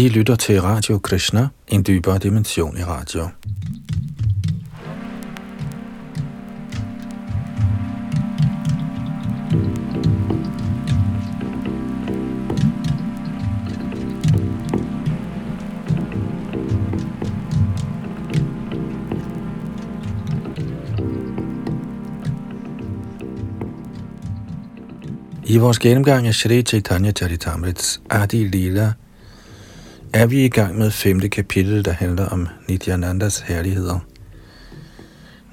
I lytter til Radio Krishna, en dybere dimension i radio. I vores gennemgang af Shri Chaitanya Charitamrits Adi Lila er vi i gang med femte kapitel, der handler om Nityanandas herligheder.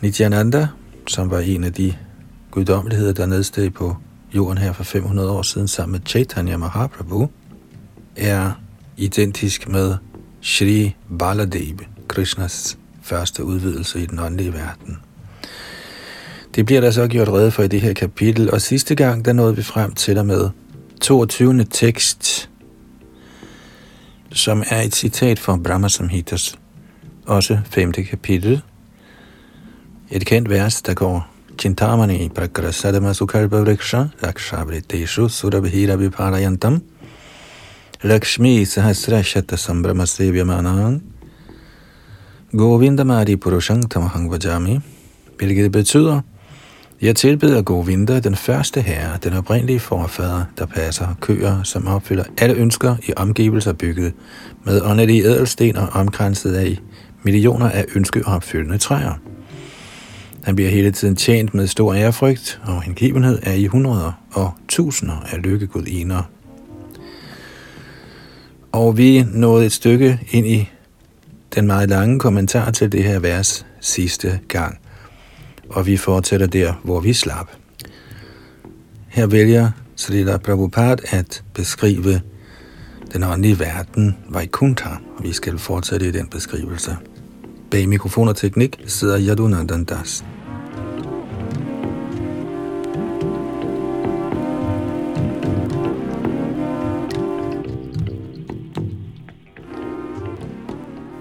Nityananda, som var en af de guddommeligheder, der nedsteg på jorden her for 500 år siden sammen med Chaitanya Mahaprabhu, er identisk med Shri Baladeva, Krishnas første udvidelse i den åndelige verden. Det bliver der så gjort redde for i det her kapitel, og sidste gang, der nåede vi frem til og med 22. tekst, som er et citat fra Brahma Samhitas, også 5. kapitel. Et kendt vers, der går Chintamani prakrasadama sukalpa vriksha lakshabriteshu surabhira viparayantam Lakshmi sahasra shata sambrama sevyamanan Govindamari purushang tamahang vajami hvilket betyder, jeg tilbeder Govinda, den første herre, den oprindelige forfader, der passer køer, som opfylder alle ønsker i omgivelser bygget med åndelige ædelsten og omkranset af millioner af ønskeopfyldende træer. Han bliver hele tiden tjent med stor ærefrygt, og hengivenhed er i hundreder og tusinder af lykkegudiner. Og vi nåede et stykke ind i den meget lange kommentar til det her vers sidste gang og vi fortsætter der, hvor vi slap. Her vælger Srila Prabhupada at beskrive den åndelige verden, Vaikuntha. Vi skal fortsætte i den beskrivelse. Bag mikrofon og teknik sidder Yadunandan Das.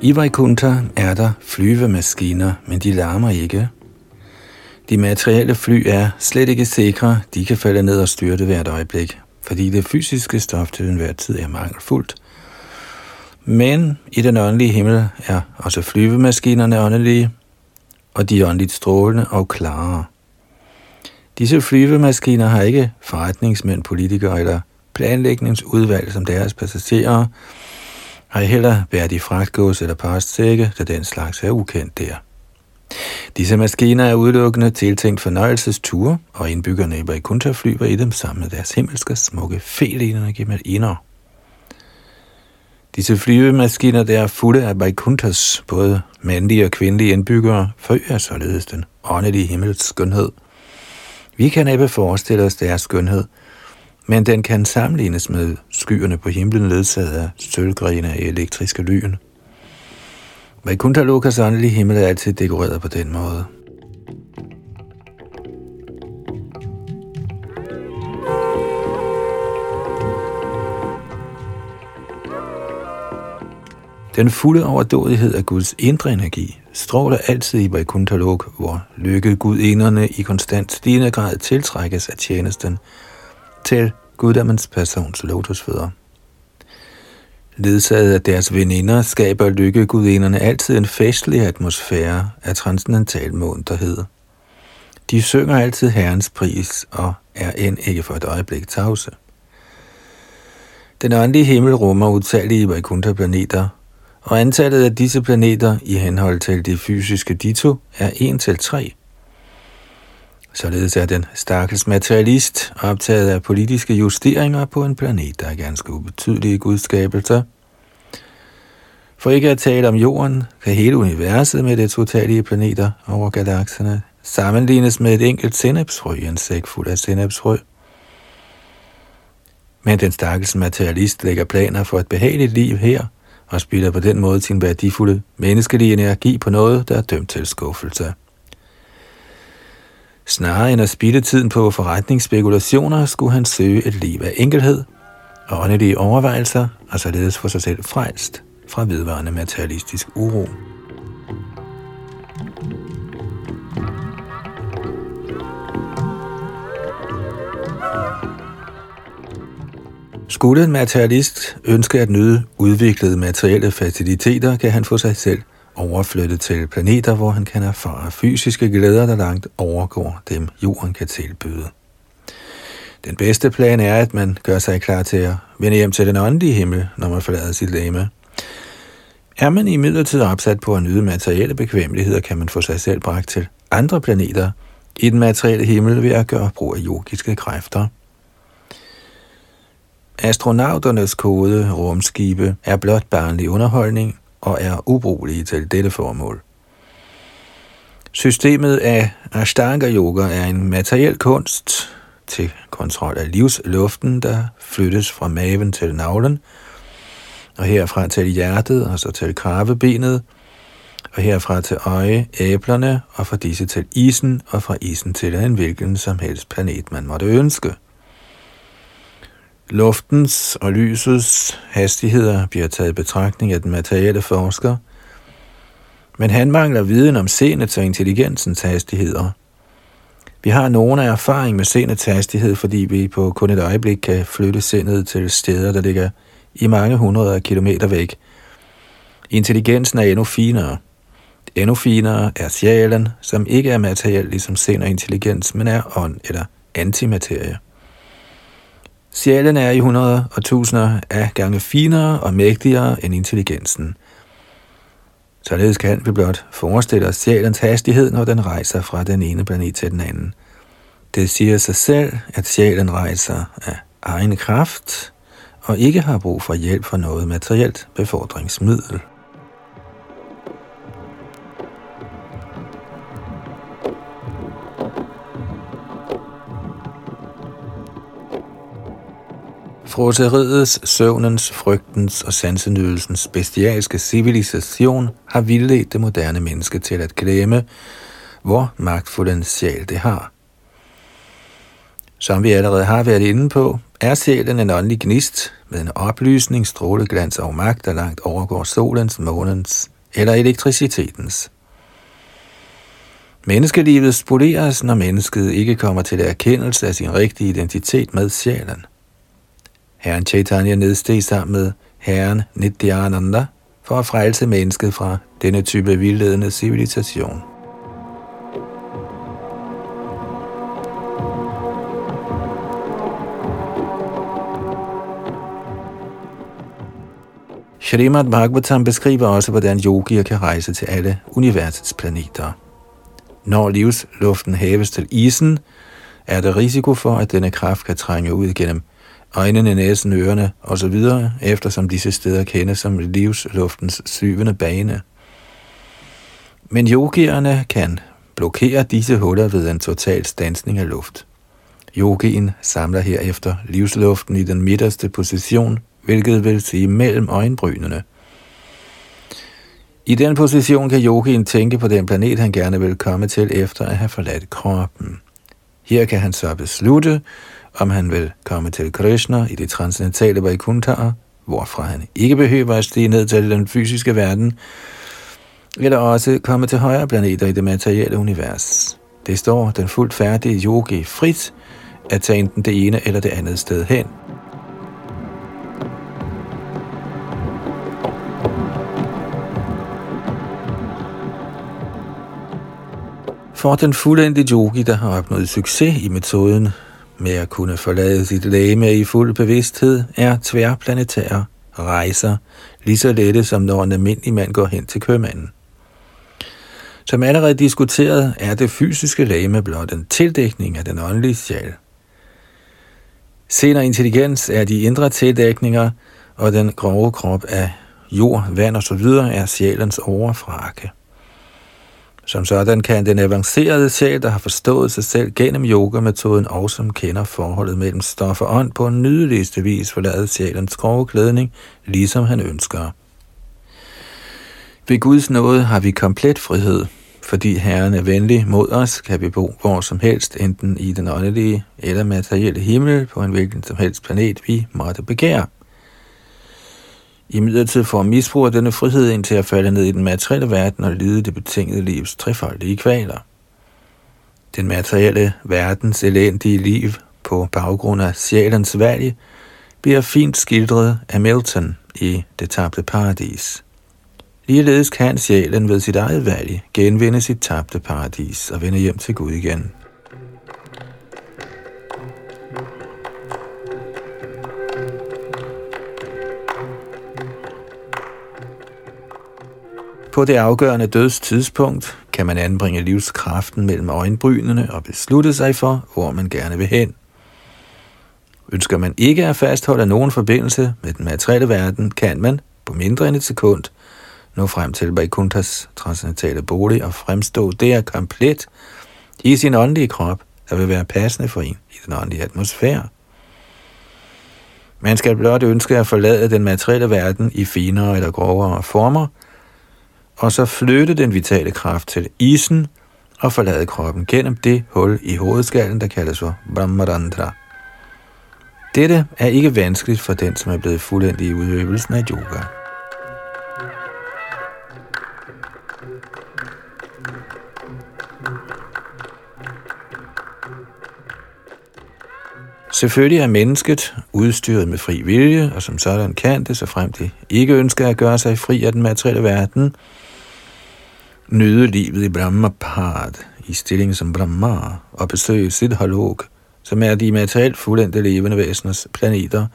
I Vaikuntha er der flyvemaskiner, men de larmer ikke, de materielle fly er slet ikke sikre, de kan falde ned og styrte hvert øjeblik, fordi det fysiske stof til enhver tid er mangelfuldt. Men i den åndelige himmel er også flyvemaskinerne åndelige, og de er åndeligt strålende og klare. Disse flyvemaskiner har ikke forretningsmænd, politikere eller planlægningsudvalg som deres passagerer, har heller været i fragtgås eller postsække, da den slags er ukendt der. Disse maskiner er udelukkende tiltænkt fornøjelsesture, og indbyggerne i Vaikuntha flyver i dem sammen med deres himmelske smukke felignende gemaliner. Disse flyvemaskiner, der er fulde af Vaikunthas, både mandlige og kvindelige indbyggere, forøger således den åndelige himmels skønhed. Vi kan ikke forestille os deres skønhed, men den kan sammenlignes med skyerne på himlen ledsaget af sølvgrene af elektriske lyn. Vaikuntha Lokas åndelige himmel er altid dekoreret på den måde. Den fulde overdådighed af Guds indre energi stråler altid i Vaikuntha Lok, hvor lykkegudinderne i konstant stigende grad tiltrækkes af tjenesten til guddommens persons lotusfødder. Ledsaget af deres veninder skaber lykkegudinderne altid en festlig atmosfære af transcendental munterhed. De synger altid Herrens pris og er end ikke for et øjeblik tavse. Den åndelige himmel rummer utallige Vaikuntha-planeter, og antallet af disse planeter i henhold til det fysiske dito er 1 til 3. Således er den stakkels materialist optaget af politiske justeringer på en planet, der er ganske ubetydelige gudskabelser. For ikke at tale om jorden, kan hele universet med dets utallige planeter over galakserne sammenlignes med et enkelt sennepsfrø i en sæk fuld af sennepsfrø. Men den stakkels materialist lægger planer for et behageligt liv her, og spilder på den måde sin værdifulde menneskelige energi på noget, der er dømt til skuffelse. Snarere end at spilde tiden på forretningsspekulationer, skulle han søge et liv af enkelhed og åndelige overvejelser, og således få sig selv frelst fra vedvarende materialistisk uro. Skulle en materialist ønske at nyde udviklede materielle faciliteter, kan han få sig selv overflyttet til planeter, hvor han kan erfare fysiske glæder, der langt overgår dem, jorden kan tilbyde. Den bedste plan er, at man gør sig klar til at vende hjem til den åndelige himmel, når man forlader sit læme. Er man i midlertid opsat på at nyde materielle bekvemmeligheder, kan man få sig selv bragt til andre planeter i den materielle himmel ved at gøre brug af yogiske kræfter. Astronauternes kode rumskibe er blot barnlig underholdning og er ubrugelige til dette formål. Systemet af Ashtanga Yoga er en materiel kunst til kontrol af livsluften, der flyttes fra maven til navlen, og herfra til hjertet, og så til kravebenet, og herfra til øje, æblerne, og fra disse til isen, og fra isen til en hvilken som helst planet, man måtte ønske. Luftens og lysets hastigheder bliver taget i betragtning af den materielle forsker, men han mangler viden om senets og intelligensens hastigheder. Vi har nogen af erfaring med senets hastighed, fordi vi på kun et øjeblik kan flytte sindet til steder, der ligger i mange hundrede kilometer væk. Intelligensen er endnu finere. Endnu finere er sjælen, som ikke er materiel ligesom sind og intelligens, men er ånd eller antimaterie. Sjælen er i hundrede og tusinder af gange finere og mægtigere end intelligensen. Således kan vi blot forestille os sjælens hastighed, når den rejser fra den ene planet til den anden. Det siger sig selv, at sjælen rejser af egen kraft og ikke har brug for hjælp fra noget materielt befordringsmiddel. Froteriets, søvnens, frygtens og sansenydelsens bestialske civilisation har vildledt det moderne menneske til at glemme, hvor magtfuld en sjæl det har. Som vi allerede har været inde på, er sjælen en åndelig gnist med en oplysning, stråleglans og magt, der langt overgår solens, månens eller elektricitetens. Menneskelivet spoleres, når mennesket ikke kommer til erkendelse af sin rigtige identitet med sjælen – Herren Chaitanya nedsteg sammen med Herren Nityananda for at frelse mennesket fra denne type vildledende civilisation. Srimad Bhagavatam beskriver også, hvordan yogier kan rejse til alle universets planeter. Når livsluften hæves til isen, er der risiko for, at denne kraft kan trænge ud gennem øjnene, næsen, ørerne osv., eftersom disse steder kendes som livsluftens syvende bane. Men yogierne kan blokere disse huller ved en total stansning af luft. Yogien samler herefter livsluften i den midterste position, hvilket vil sige mellem øjenbrynene. I den position kan yogien tænke på den planet, han gerne vil komme til efter at have forladt kroppen. Her kan han så beslutte, om han vil komme til Krishna i det transcendentale Vaikuntha, hvorfra han ikke behøver at stige ned til den fysiske verden, eller også komme til højere planeter i det materielle univers. Det står den fuldt færdige yogi frit at tage enten det ene eller det andet sted hen. For den fuldendte yogi, der har opnået succes i metoden, med at kunne forlade sit læme i fuld bevidsthed, er tværplanetære rejser lige så lette, som når en almindelig mand går hen til købmanden. Som allerede diskuteret, er det fysiske læme blot en tildækning af den åndelige sjæl. Senere intelligens er de indre tildækninger, og den grove krop af jord, vand og så videre er sjælens overfrakke. Som sådan kan den avancerede sjæl, der har forstået sig selv gennem yogametoden og som kender forholdet mellem stof og ånd på en nydeligste vis forlade sjælens grove klædning, ligesom han ønsker. Ved Guds nåde har vi komplet frihed, fordi Herren er venlig mod os, kan vi bo hvor som helst, enten i den åndelige eller materielle himmel på en hvilken som helst planet, vi måtte begære. I midlertid får misbrug af denne frihed ind til at falde ned i den materielle verden og lide det betingede livs trefoldige kvaler. Den materielle verdens elendige liv på baggrund af sjælens valg bliver fint skildret af Milton i Det tabte paradis. Ligeledes kan sjælen ved sit eget valg genvinde sit tabte paradis og vende hjem til Gud igen. På det afgørende dødstidspunkt kan man anbringe livskraften mellem øjenbrynene og beslutte sig for, hvor man gerne vil hen. Ønsker man ikke at fastholde nogen forbindelse med den materielle verden, kan man, på mindre end et sekund, nå frem til Vaikunthas transcendentale bolig og fremstå der komplet i sin åndelige krop, der vil være passende for en i den åndelige atmosfære. Man skal blot ønske at forlade den materielle verden i finere eller grovere former, og så flytte den vitale kraft til isen og forlade kroppen gennem det hul i hovedskallen, der kaldes for Brahmarandra. Dette er ikke vanskeligt for den, som er blevet fuldendt i udøvelsen af yoga. Selvfølgelig er mennesket udstyret med fri vilje, og som sådan kan det, så frem det ikke ønsker at gøre sig fri af den materielle verden, nyde livet i Brahmapad, i stillingen som Brahma, og besøge Siddhalok, som er de materielt fuldendte levende væseners planeter,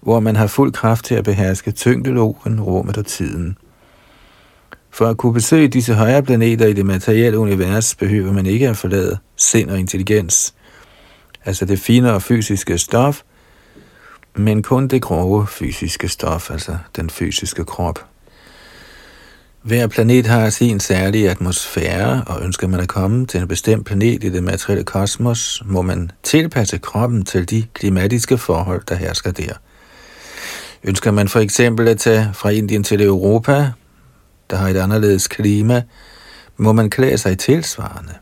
hvor man har fuld kraft til at beherske tyngdeloven, rummet og tiden. For at kunne besøge disse højere planeter i det materielle univers, behøver man ikke at forlade sind og intelligens, altså det finere fysiske stof, men kun det grove fysiske stof, altså den fysiske krop. Hver planet har sin særlige atmosfære, og ønsker man at komme til en bestemt planet i det materielle kosmos, må man tilpasse kroppen til de klimatiske forhold, der hersker der. Ønsker man for eksempel at tage fra Indien til Europa, der har et anderledes klima, må man klæde sig tilsvarende.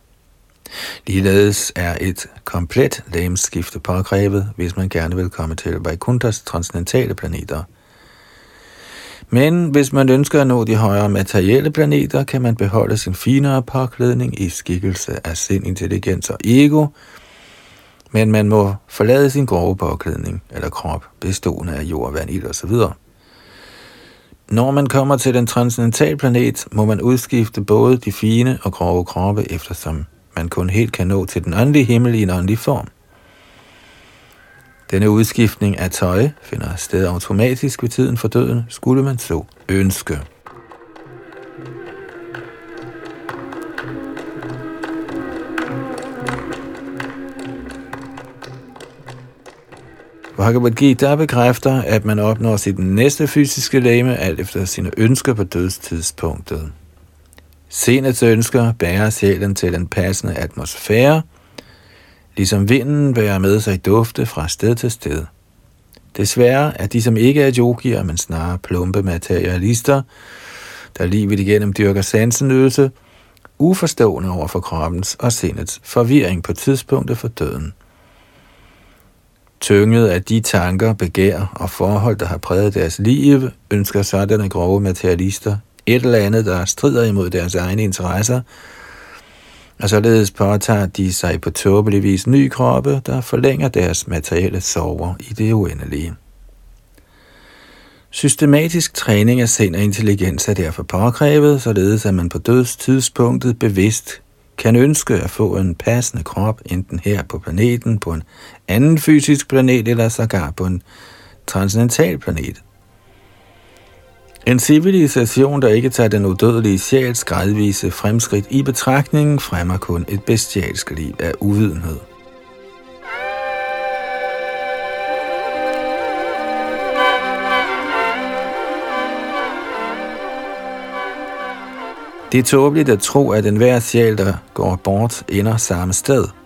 Ligeledes er et komplet lægemskifte påkrævet, hvis man gerne vil komme til Vaikuntas transcendentale planeter – men hvis man ønsker at nå de højere materielle planeter, kan man beholde sin finere påklædning i skikkelse af sind, intelligens og ego, men man må forlade sin grove påklædning eller krop, bestående af jord, vand, ild osv. Når man kommer til den transcendental planet, må man udskifte både de fine og grove kroppe, eftersom man kun helt kan nå til den åndelige himmel i en åndelig form. Denne udskiftning af tøj finder sted automatisk ved tiden for døden, skulle man så ønske. Bhagavad Gita bekræfter, at man opnår sit næste fysiske læme alt efter sine ønsker på dødstidspunktet. Senets ønsker bærer sjælen til den passende atmosfære, ligesom vinden bærer med sig dufte fra sted til sted. Desværre er de, som ikke er yogier, men snarere plumpe materialister, der livet igennem dyrker sansenydelse, uforstående over for kroppens og sindets forvirring på tidspunktet for døden. Tynget af de tanker, begær og forhold, der har præget deres liv, ønsker sådanne grove materialister et eller andet, der strider imod deres egne interesser, og således påtager de sig på tåbelig vis ny kroppe, der forlænger deres materielle sover i det uendelige. Systematisk træning af sind og intelligens er derfor påkrævet, således at man på dødstidspunktet bevidst kan ønske at få en passende krop, enten her på planeten, på en anden fysisk planet eller sågar på en transcendental planet. En civilisation, der ikke tager den udødelige sjæls gradvise fremskridt i betragtningen, fremmer kun et bestialsk liv af uvidenhed. Det er tåbeligt at tro, at enhver sjæl, der går bort, ender samme sted –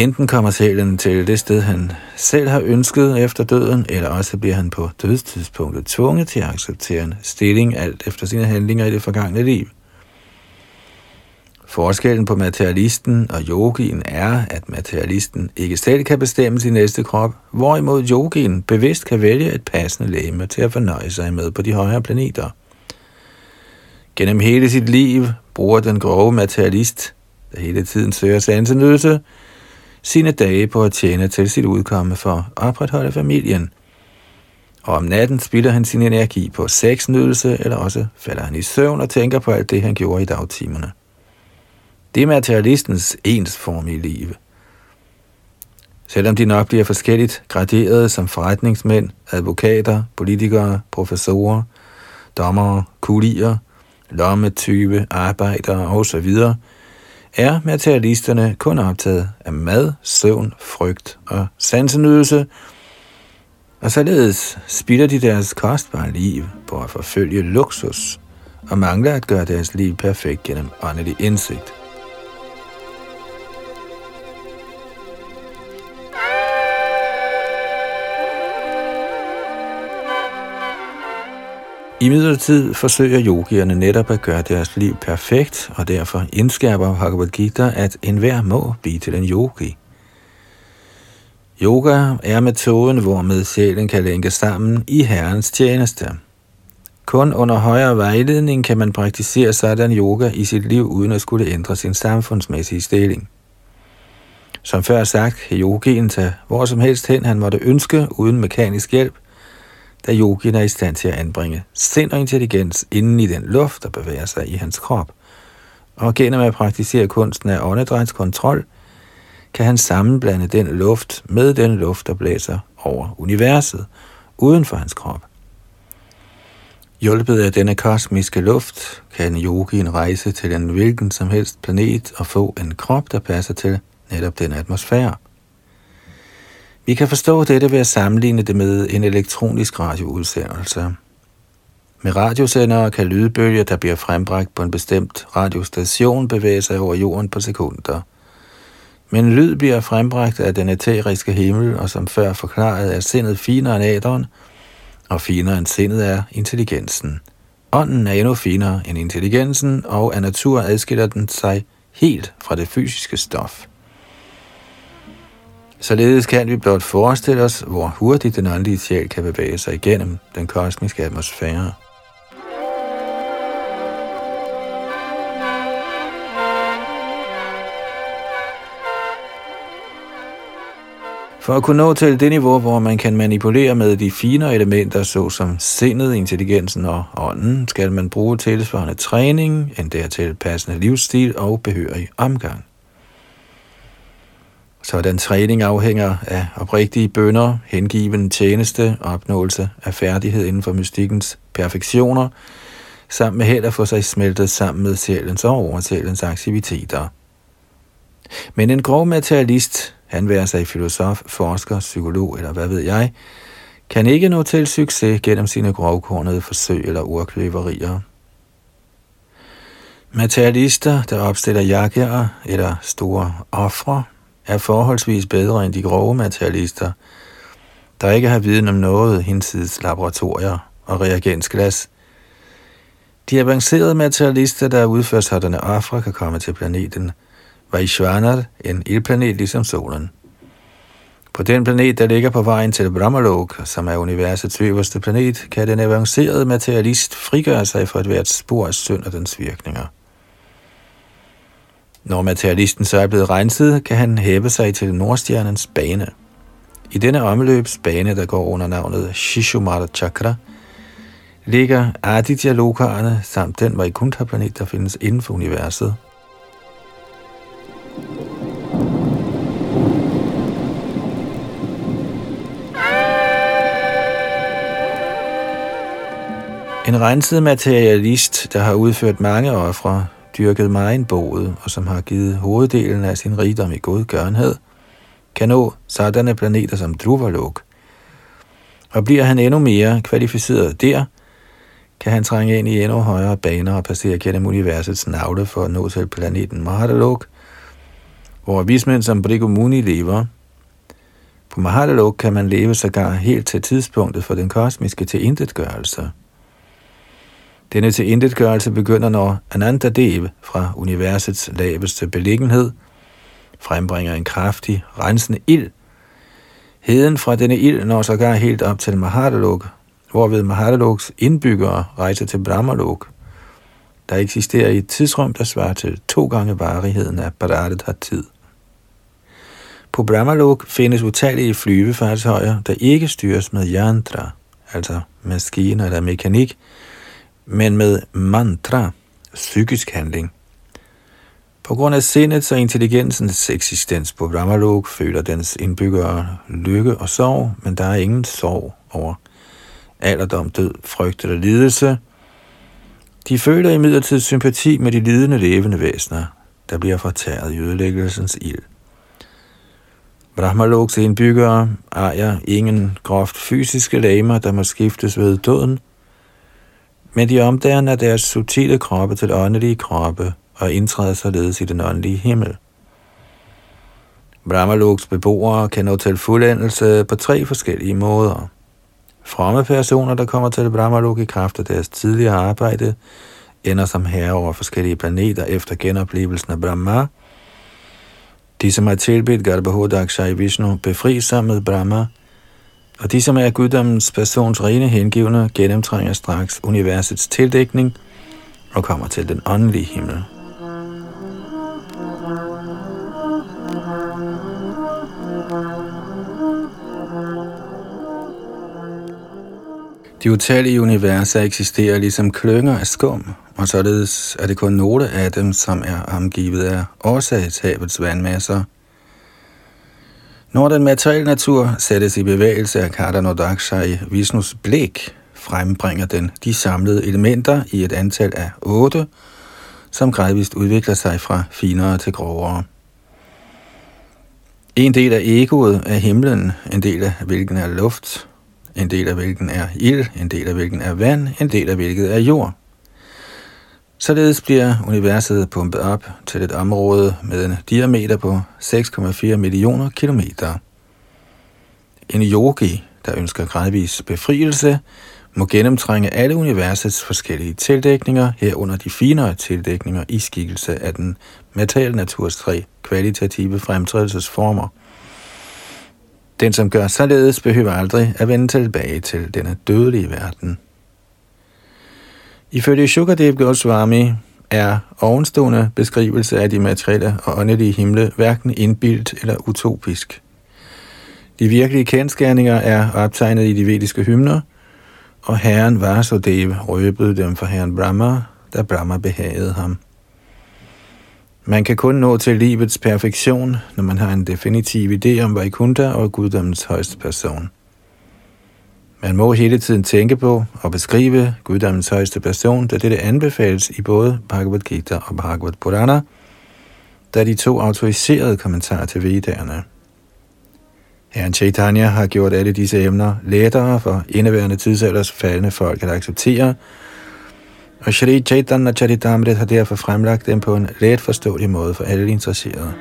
Enten kommer sjælen til det sted, han selv har ønsket efter døden, eller også bliver han på dødstidspunktet tvunget til at acceptere en stilling alt efter sine handlinger i det forgangne liv. Forskellen på materialisten og yogien er, at materialisten ikke selv kan bestemme sin næste krop, hvorimod yogien bevidst kan vælge et passende læme til at fornøje sig med på de højere planeter. Gennem hele sit liv bruger den grove materialist, der hele tiden søger sansenydelse, sine dage på at tjene til sit udkomme for at opretholde familien. Og om natten spilder han sin energi på sexnydelse, eller også falder han i søvn og tænker på alt det, han gjorde i dagtimerne. Det er materialistens ensformige liv. Selvom de nok bliver forskelligt graderet som forretningsmænd, advokater, politikere, professorer, dommere, kulier, lommetype, arbejdere osv., er materialisterne kun optaget af mad, søvn, frygt og sansenydelse, og således spilder de deres kostbare liv på at forfølge luksus og mangler at gøre deres liv perfekt gennem åndelig indsigt. I midlertid forsøger yogierne netop at gøre deres liv perfekt, og derfor indskærper Bhagavad Gita, at enhver må blive til en yogi. Yoga er metoden, hvormed sjælen kan lænke sammen i Herrens tjeneste. Kun under højere vejledning kan man praktisere sådan yoga i sit liv, uden at skulle ændre sin samfundsmæssige stilling. Som før sagt, kan yogien tage hvor som helst hen, han måtte ønske, uden mekanisk hjælp – da yogien er i stand til at anbringe sind og intelligens inden i den luft, der bevæger sig i hans krop. Og gennem at praktisere kunsten af åndedrætskontrol, kan han sammenblande den luft med den luft, der blæser over universet, uden for hans krop. Hjulpet af denne kosmiske luft, kan yogien rejse til en hvilken som helst planet og få en krop, der passer til netop den atmosfære. Vi kan forstå dette ved at sammenligne det med en elektronisk radioudsendelse. Med radiosendere kan lydbølger, der bliver frembragt på en bestemt radiostation, bevæge sig over jorden på sekunder. Men lyd bliver frembragt af den eteriske himmel, og som før forklaret er sindet finere end aderen, og finere end sindet er intelligensen. Ånden er endnu finere end intelligensen, og af natur adskiller den sig helt fra det fysiske stof. Således kan vi blot forestille os, hvor hurtigt den åndelige sjæl kan bevæge sig igennem den kosmiske atmosfære. For at kunne nå til det niveau, hvor man kan manipulere med de finere elementer, såsom sindet, intelligensen og ånden, skal man bruge tilsvarende træning, en dertil passende livsstil og behørig omgang. Så den træning afhænger af oprigtige bønder, hengiven tjeneste og opnåelse af færdighed inden for mystikkens perfektioner, samt med held at få sig smeltet sammen med sjælens og oversjælens aktiviteter. Men en grov materialist, han værer sig filosof, forsker, psykolog eller hvad ved jeg, kan ikke nå til succes gennem sine grovkornede forsøg eller urkløverier. Materialister, der opstiller jakker eller store ofre, er forholdsvis bedre end de grove materialister, der ikke har viden om noget hinsides laboratorier og reagensglas. De avancerede materialister, der udfører sådanne ofre, kan komme til planeten Vaishvanar, en ildplanet ligesom solen. På den planet, der ligger på vejen til Brahmalok, som er universets øverste planet, kan den avancerede materialist frigøre sig fra et hvert spor af synd og dens virkninger. Når materialisten så er blevet renset, kan han hæve sig til Nordstjernens bane. I denne omløbsbane, der går under navnet Shishumara Chakra, ligger Aditya Lokarne samt den Vaikuntha-planet, der findes inden for universet. En renset materialist, der har udført mange ofre, dyrket meget og som har givet hoveddelen af sin rigdom i godgørenhed, kan nå sådanne planeter som Druvalok. Og bliver han endnu mere kvalificeret der, kan han trænge ind i endnu højere baner og passere gennem universets navle for at nå til planeten Mahadalok, hvor vismænd som Brigo Muni lever. På Mahadalok kan man leve sågar helt til tidspunktet for den kosmiske tilintetgørelse. Denne tilintetgørelse begynder, når Ananta Dev fra universets laveste beliggenhed frembringer en kraftig, rensende ild. Heden fra denne ild når sågar helt op til Mahadalok, hvorved Mahadaloks indbyggere rejser til Brahmalok, der eksisterer et tidsrum, der svarer til to gange varigheden af Bharatat tid. På Brahmalok findes utallige flyvefartøjer, der ikke styres med yantra, altså maskiner eller mekanik, men med mantra, psykisk handling. På grund af sindets og intelligensens eksistens på Brahmalok føler dens indbyggere lykke og sorg, men der er ingen sorg over alderdom, død, frygt eller lidelse. De føler imidlertid sympati med de lidende levende væsener, der bliver fortæret i ødelæggelsens ild. Brahmaloks indbyggere ejer ingen groft fysiske lamer, der må skiftes ved døden, men de omdanner deres subtile kroppe til åndelige kroppe og indtræder således i den åndelige himmel. Brahmaloks beboere kan nå til fuldendelse på tre forskellige måder. Fromme personer, der kommer til Brahmalok i kraft af deres tidligere arbejde, ender som herre over forskellige planeter efter genoplevelsen af Brahma – de, som har tilbedt Garbhodakshai Vishnu, befri sig med Brahma, og de, som er guddommens persons rene hengivne, gennemtrænger straks universets tildækning og kommer til den åndelige himmel. De utallige universer eksisterer ligesom klynger af skum, og således er det kun nogle af dem, som er omgivet af årsagshavets vandmasser. Når den materielle natur sættes i bevægelse af Kardanodakshai i Vishnus blik, frembringer den de samlede elementer i et antal af otte, som gradvist udvikler sig fra finere til grovere. En del af egoet er himlen, en del af hvilken er luft, en del af hvilken er ild, en del af hvilken er vand, en del af hvilket er jord. Således bliver universet pumpet op til et område med en diameter på 6,4 millioner kilometer. En yogi, der ønsker gradvis befrielse, må gennemtrænge alle universets forskellige tildækninger, herunder de finere tildækninger i skikkelse af den materielle naturs tre kvalitative fremtrædelsesformer. Den, som gør således, behøver aldrig at vende tilbage til denne dødelige verden. Ifølge Shukadev Goswami er ovenstående beskrivelse af de materielle og åndelige himle hverken indbildt eller utopisk. De virkelige kendskærninger er optegnet i de vediske hymner, og herren Vasudev røbede dem for herren Brahma, da Brahma behagede ham. Man kan kun nå til livets perfektion, når man har en definitiv idé om Vaikuntha og guddommens højeste person. Man må hele tiden tænke på og beskrive guddommens højeste person, da dette anbefales i både Bhagavad Gita og Bhagavad Purana, da de to autoriserede kommentarer til Vedderne. Herren Chaitanya har gjort alle disse emner lettere for indeværende tidsalders faldende folk at acceptere, og Shri Chaitanya Charitamrit har derfor fremlagt dem på en let forståelig måde for alle interesserede.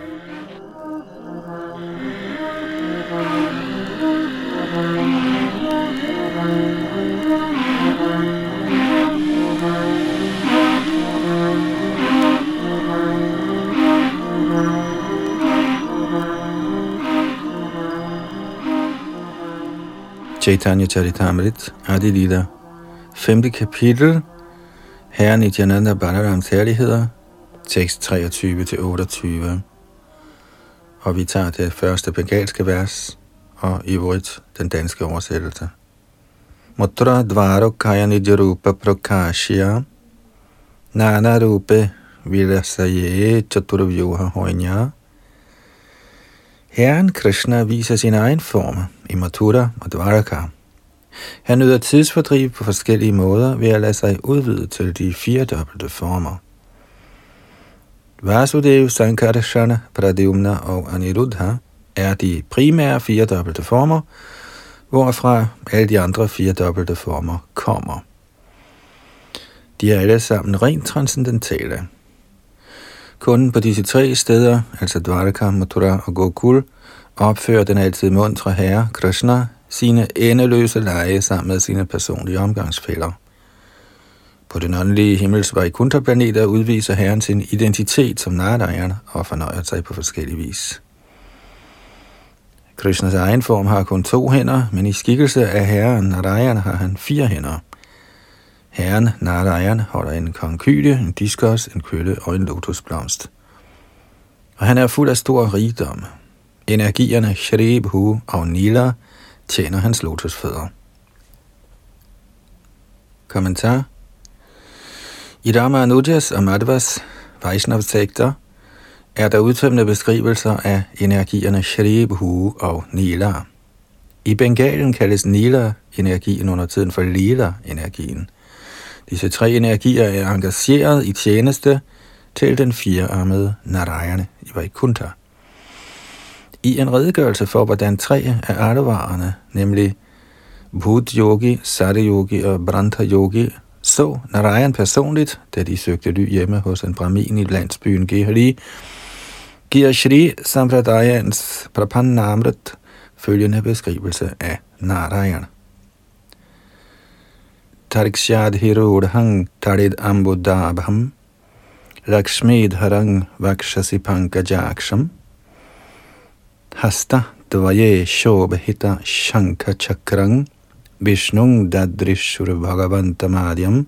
Chaitanya Charitamrit, Adi Lila, 5. kapitel, Herren i Jananda Balarams herligheder, tekst 23-28. Og vi tager det første bengalske vers, og i øvrigt den danske oversættelse. Mutra dvaro kaya prakashya, nana rupe vilasaye chaturvyoha hoinya, Herren Krishna viser sin egen form i Mathura og Dvaraka. Han nyder tidsfordriv på forskellige måder ved at lade sig udvide til de fire dobbelte former. Vasudev, Sankarshana, Pradyumna og Aniruddha er de primære fire dobbelte former, hvorfra alle de andre fire dobbelte former kommer. De er alle sammen rent transcendentale. Kun på disse tre steder, altså Dvaraka, Mathura og Gokul, opfører den altid mundre herre, Krishna, sine endeløse lege sammen med sine personlige omgangsfælder. På den åndelige himmels Vaikuntha-planeter udviser herren sin identitet som Narayan og fornøjer sig på forskellig vis. Krishnas egen form har kun to hænder, men i skikkelse af herren Narayan har han fire hænder. Herren Narayan holder en konkylie, en diskos, en kølle og en lotusblomst. Og han er fuld af stor rigdom. Energierne Shri, Bhu og Nila tjener hans lotusfødder. Kommentar I Ramanujas og Madhvas Vaishnav-sekter er der udtømmende beskrivelser af energierne Shri, Bhu og Nila. I Bengalen kaldes Nila-energien under tiden for Lila-energien. Disse tre energier er engageret i tjeneste til den firearmede Narayana i Vaikuntha. I en redegørelse for, hvordan tre af artevarerne, nemlig Bhut Yogi, Sade Yogi og Branta Yogi, så Narayan personligt, da de søgte ly hjemme hos en brahmin i landsbyen Gehali, giver Shri Sampradayans Prapannamrit følgende beskrivelse af Narayan. Tarksyadhirodhang tarid ambudabham Lakshmidharang vakshasi pankajaksham Hasta dvaye shobhita shankha chakrang Vishnung dadrishur bhagavantamadyam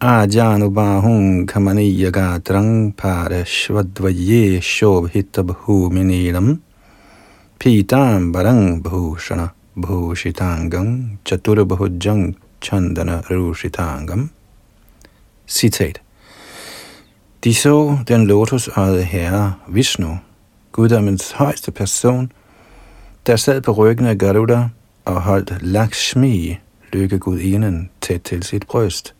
आजानुबाहुं खमनीयगात्रं पारश्वद्वये शोभितभूमिनीलं पीताम्बरं भूषणभूषिताङ्गं चतुर्भुजं Chandana Rushitangam. Citat. De så den lotusøjede herre Vishnu, guddommens højeste person, der sad på ryggen af Garuda og holdt Lakshmi, lykkegudinden, tæt til sit bryst.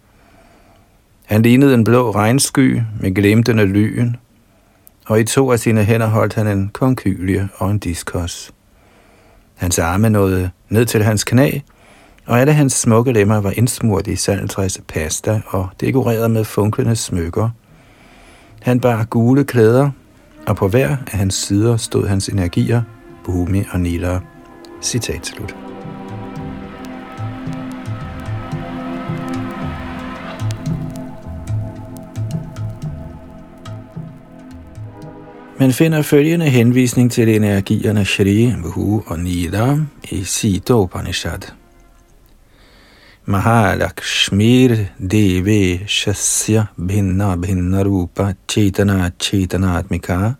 Han lignede en blå regnsky med glimtende lyn, og i to af sine hænder holdt han en konkylie og en diskos. Hans arme nåede ned til hans knæ, og alle hans smukke lemmer var indsmurt i saltræs pasta og dekoreret med funklende smykker. Han bar gule klæder, og på hver af hans sider stod hans energier, Bhumi og Nila. Citat slut. Man finder følgende henvisning til energierne Shri, Bhu og Nila i Sita Upanishad. महालक्ष्मीर देवेशस्य भिन्ना भिन्न रूप चेतना चेतनात्मिका।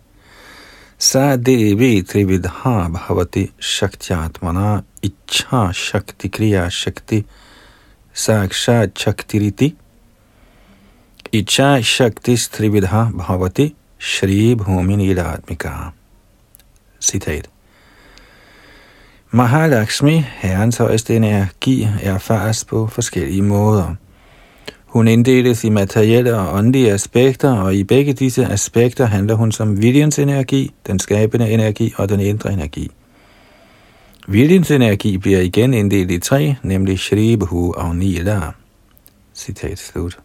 स देवी त्रिविधा भवति शक्त्यात्मना, इच्छा शक्ति क्रिया शक्ति, साक्षात शक्तिरिति। इच्छा शक्ति त्रिविधा भवति श्री भूमि नीलात्मिका सीथेर Mahalakshmi, herrens højeste energi, erfares på forskellige måder. Hun inddeles i materielle og åndelige aspekter, og i begge disse aspekter handler hun som viljens energi, den skabende energi og den indre energi. Viljens energi bliver igen inddelt i tre, nemlig Shri, Bhu og Nila. Citat slut.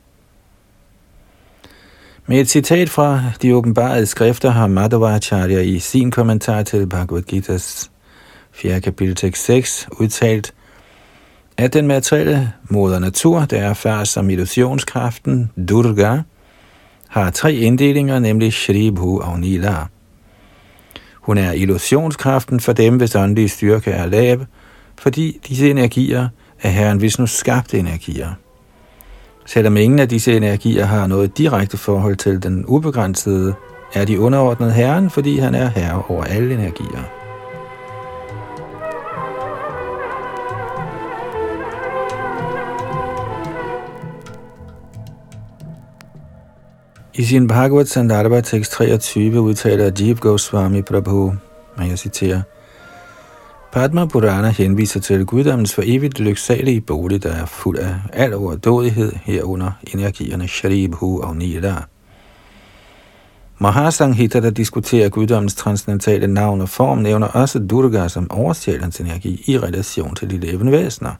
Med et citat fra de åbenbarede skrifter har Madhavacharya i sin kommentar til Bhagavad Gita's 4. kapitel tekst 6 udtalt, at den materielle moder natur, der erfares som illusionskraften Durga, har tre inddelinger, nemlig Shri, Bhu og Nila. Hun er illusionskraften for dem, hvis åndelige styrke er lav, fordi disse energier er Herren Vishnus skabte energier. Selvom ingen af disse energier har noget direkte forhold til den ubegrænsede, er de underordnet Herren, fordi han er herre over alle energier. I sin Bhagavad Sandarbha tekst 23 udtaler Jeev Goswami Prabhu, og jeg citerer, Padma Purana henviser til guddommens for evigt lyksalige bolig, der er fuld af al overdådighed herunder energierne Sharibhu og Nila. Mahasanghita, der diskuterer guddommens transcendentale navn og form, nævner også Durga som oversjælens energi i relation til de levende væsener.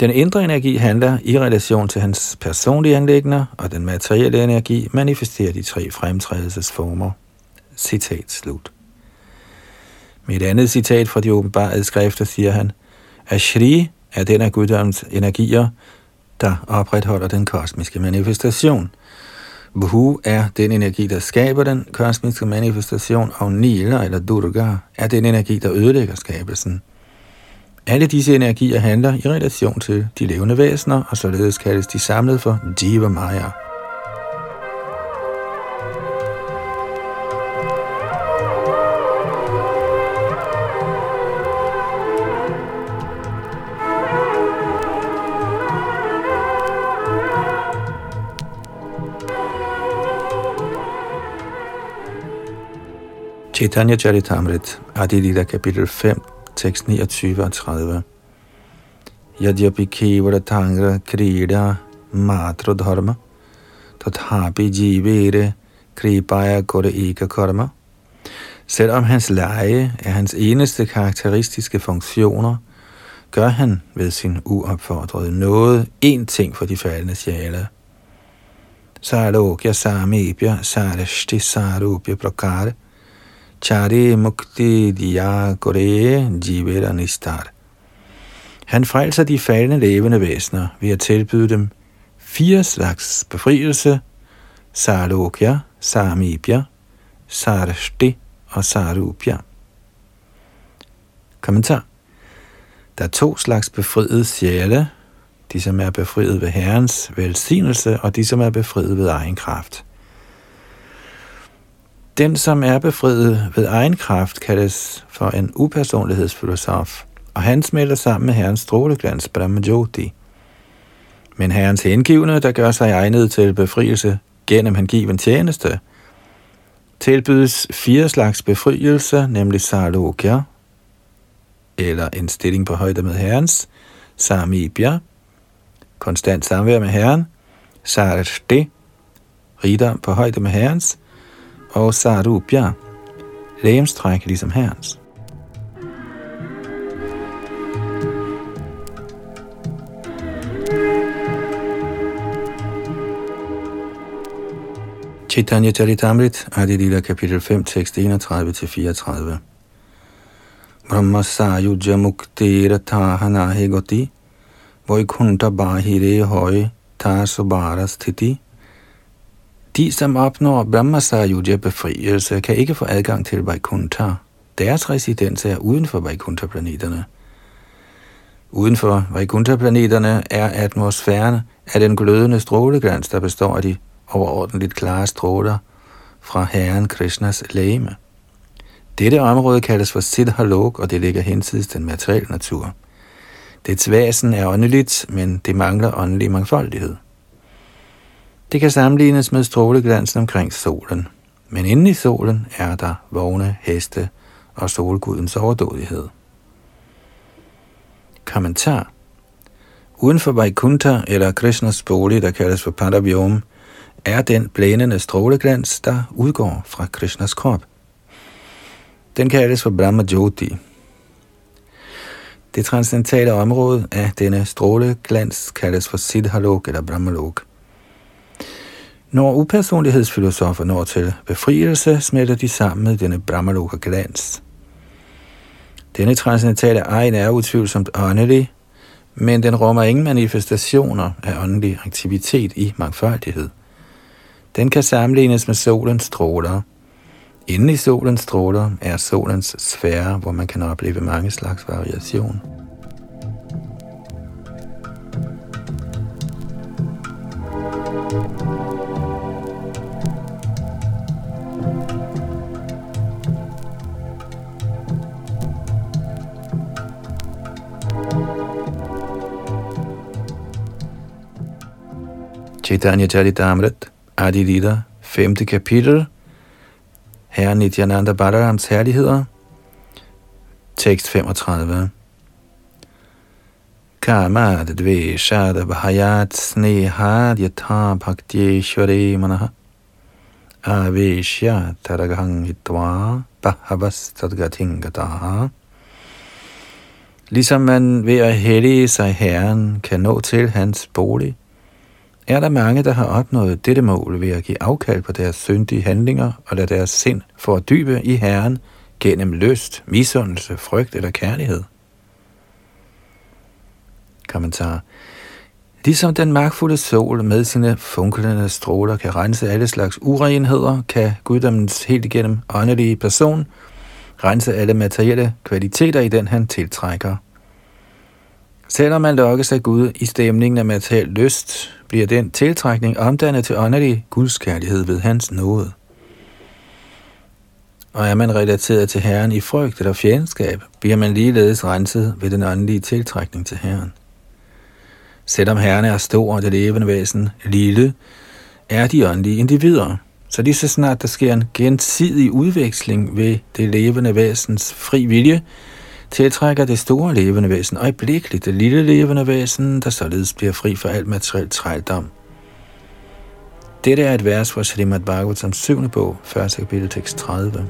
Den indre energi handler i relation til hans personlige anlægner, og den materielle energi manifesterer de tre fremtrædelsesformer. Citat slut. Med et andet citat fra de åbenbarede skrifter siger han, at Shri er den af guddommens energier, der opretholder den kosmiske manifestation. Bhu er den energi, der skaber den kosmiske manifestation, og Nila eller Durga er den energi, der ødelægger skabelsen. Alle disse energier handler i relation til de levende væsener, og således kaldes de samlet for Jiva Maya. Chaitanya Charitamrit, Adilita kapitel 5, tekst 29 og 30. Yadyapi kevara tangra krida matra dharma, tathapi jivere kripaya kore eka karma. Selvom hans leje er hans eneste karakteristiske funktioner, gør han ved sin uopfordrede noget én ting for de faldende sjæle. Sarokya samibya sarashti sarupya prakare – Chari Mukti Diya Gore Jivera Nistar. Han frelser de faldende levende væsener ved at tilbyde dem fire slags befrielse, Sarokya, Samibya, Sarshti og Sarupya. Kommentar. Der er to slags befriede sjæle, de som er befriet ved Herrens velsignelse, og de som er befriet ved egen kraft. Den, som er befriet ved egen kraft, kaldes for en upersonlighedsfilosof, og han smelter sammen med herrens stråleglans Brahmajoti. Men herrens hengivne, der gør sig egnet til befrielse gennem hengiven tjeneste, tilbydes fire slags befrielse, nemlig Sarlokya, eller en stilling på højde med herrens, Samibya, konstant samvær med herren, Sarashti, rigdom på højde med herrens, og Sarupya, lægemstræk ligesom herrens. Chaitanya Charitamrit, Adilila kapitel 5, tekst 31-34. Brahma sayuja mukti ratahana hegoti, Vaikunta bahire høj, tasubara sthiti, de, som opnår Brahmasayuja befrielse, kan ikke få adgang til Vaikuntha. Deres residens er uden for Vaikuntha-planeterne. Uden for Vaikuntha-planeterne er atmosfæren af den glødende stråleglans, der består af de overordentligt klare stråler fra Herren Krishnas lægeme. Dette område kaldes for Siddhalok, og det ligger hensides den materielle natur. Dets væsen er åndeligt, men det mangler åndelig mangfoldighed. Det kan sammenlignes med stråleglansen omkring solen, men inde i solen er der vågne heste og solgudens overdådighed. Kommentar Uden for Vaikuntha eller Krishnas bolig, der kaldes for Padavyom, er den blændende stråleglans, der udgår fra Krishnas krop. Den kaldes for Brahma Jyoti. Det transcendentale område af denne stråleglans kaldes for Siddhalok eller Brahmalok. Når upersonlighedsfilosofer når til befrielse, smelter de sammen med denne Brahmaloka glans. Denne transcendentale egen er utvivlsomt åndelig, men den rummer ingen manifestationer af åndelig aktivitet i mangfoldighed. Den kan sammenlignes med solens stråler. Inden i solens stråler er solens sfære, hvor man kan opleve mange slags variation. Chaitanya Charitamrit, Adi Lita, 5. kapitel, Herre Nityananda Balarams herligheder, tekst 35. Kamad dveshad bhayat snehad yatha bhaktishware manaha aveshya taraghang hitva bahavas tadgating. Ligesom man ved at hellige sig Herren kan nå til hans bolig, er der mange, der har opnået dette mål ved at give afkald på deres syndige handlinger og lade deres sind fordybe i Herren gennem lyst, misundelse, frygt eller kærlighed. Kommentar. Ligesom den magtfulde sol med sine funklende stråler kan rense alle slags urenheder, kan guddommens helt igennem åndelige person rense alle materielle kvaliteter i den, han tiltrækker. Selvom man lokkes af Gud i stemningen af materiel lyst, bliver den tiltrækning omdannet til åndelig gudskærlighed ved hans nåde. Og er man relateret til Herren i frygt eller fjendskab, bliver man ligeledes renset ved den åndelige tiltrækning til Herren. Selvom Herren er stor og det levende væsen lille, er de åndelige individer, Så lige så snart der sker en gensidig udveksling ved det levende væsens fri vilje, tiltrækker det store levende væsen øjeblikkeligt det lille levende væsen, der således bliver fri for alt materiel trældom. Dette er et vers fra Srimad Bhagavatam 7. bog, 1. kapitel, tekst 30.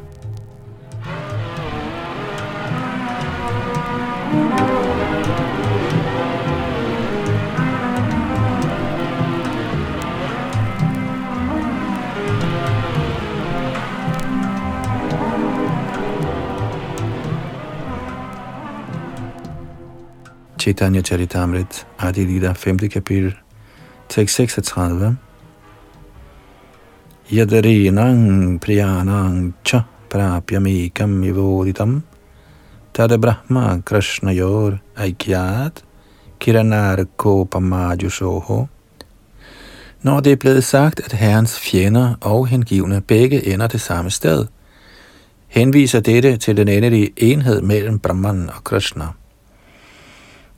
Chaitanya Charitamrit, Adi Lida, 5. kapitel, tekst 36. Yadarinang priyanang cha prapyamekam ivoditam tada brahma krishna yor aikyat kiranar kopamajushoho. Når det er blevet sagt, at herrens fjender og hengivne begge ender det samme sted, henviser dette til den endelige enhed mellem Brahman og Krishna.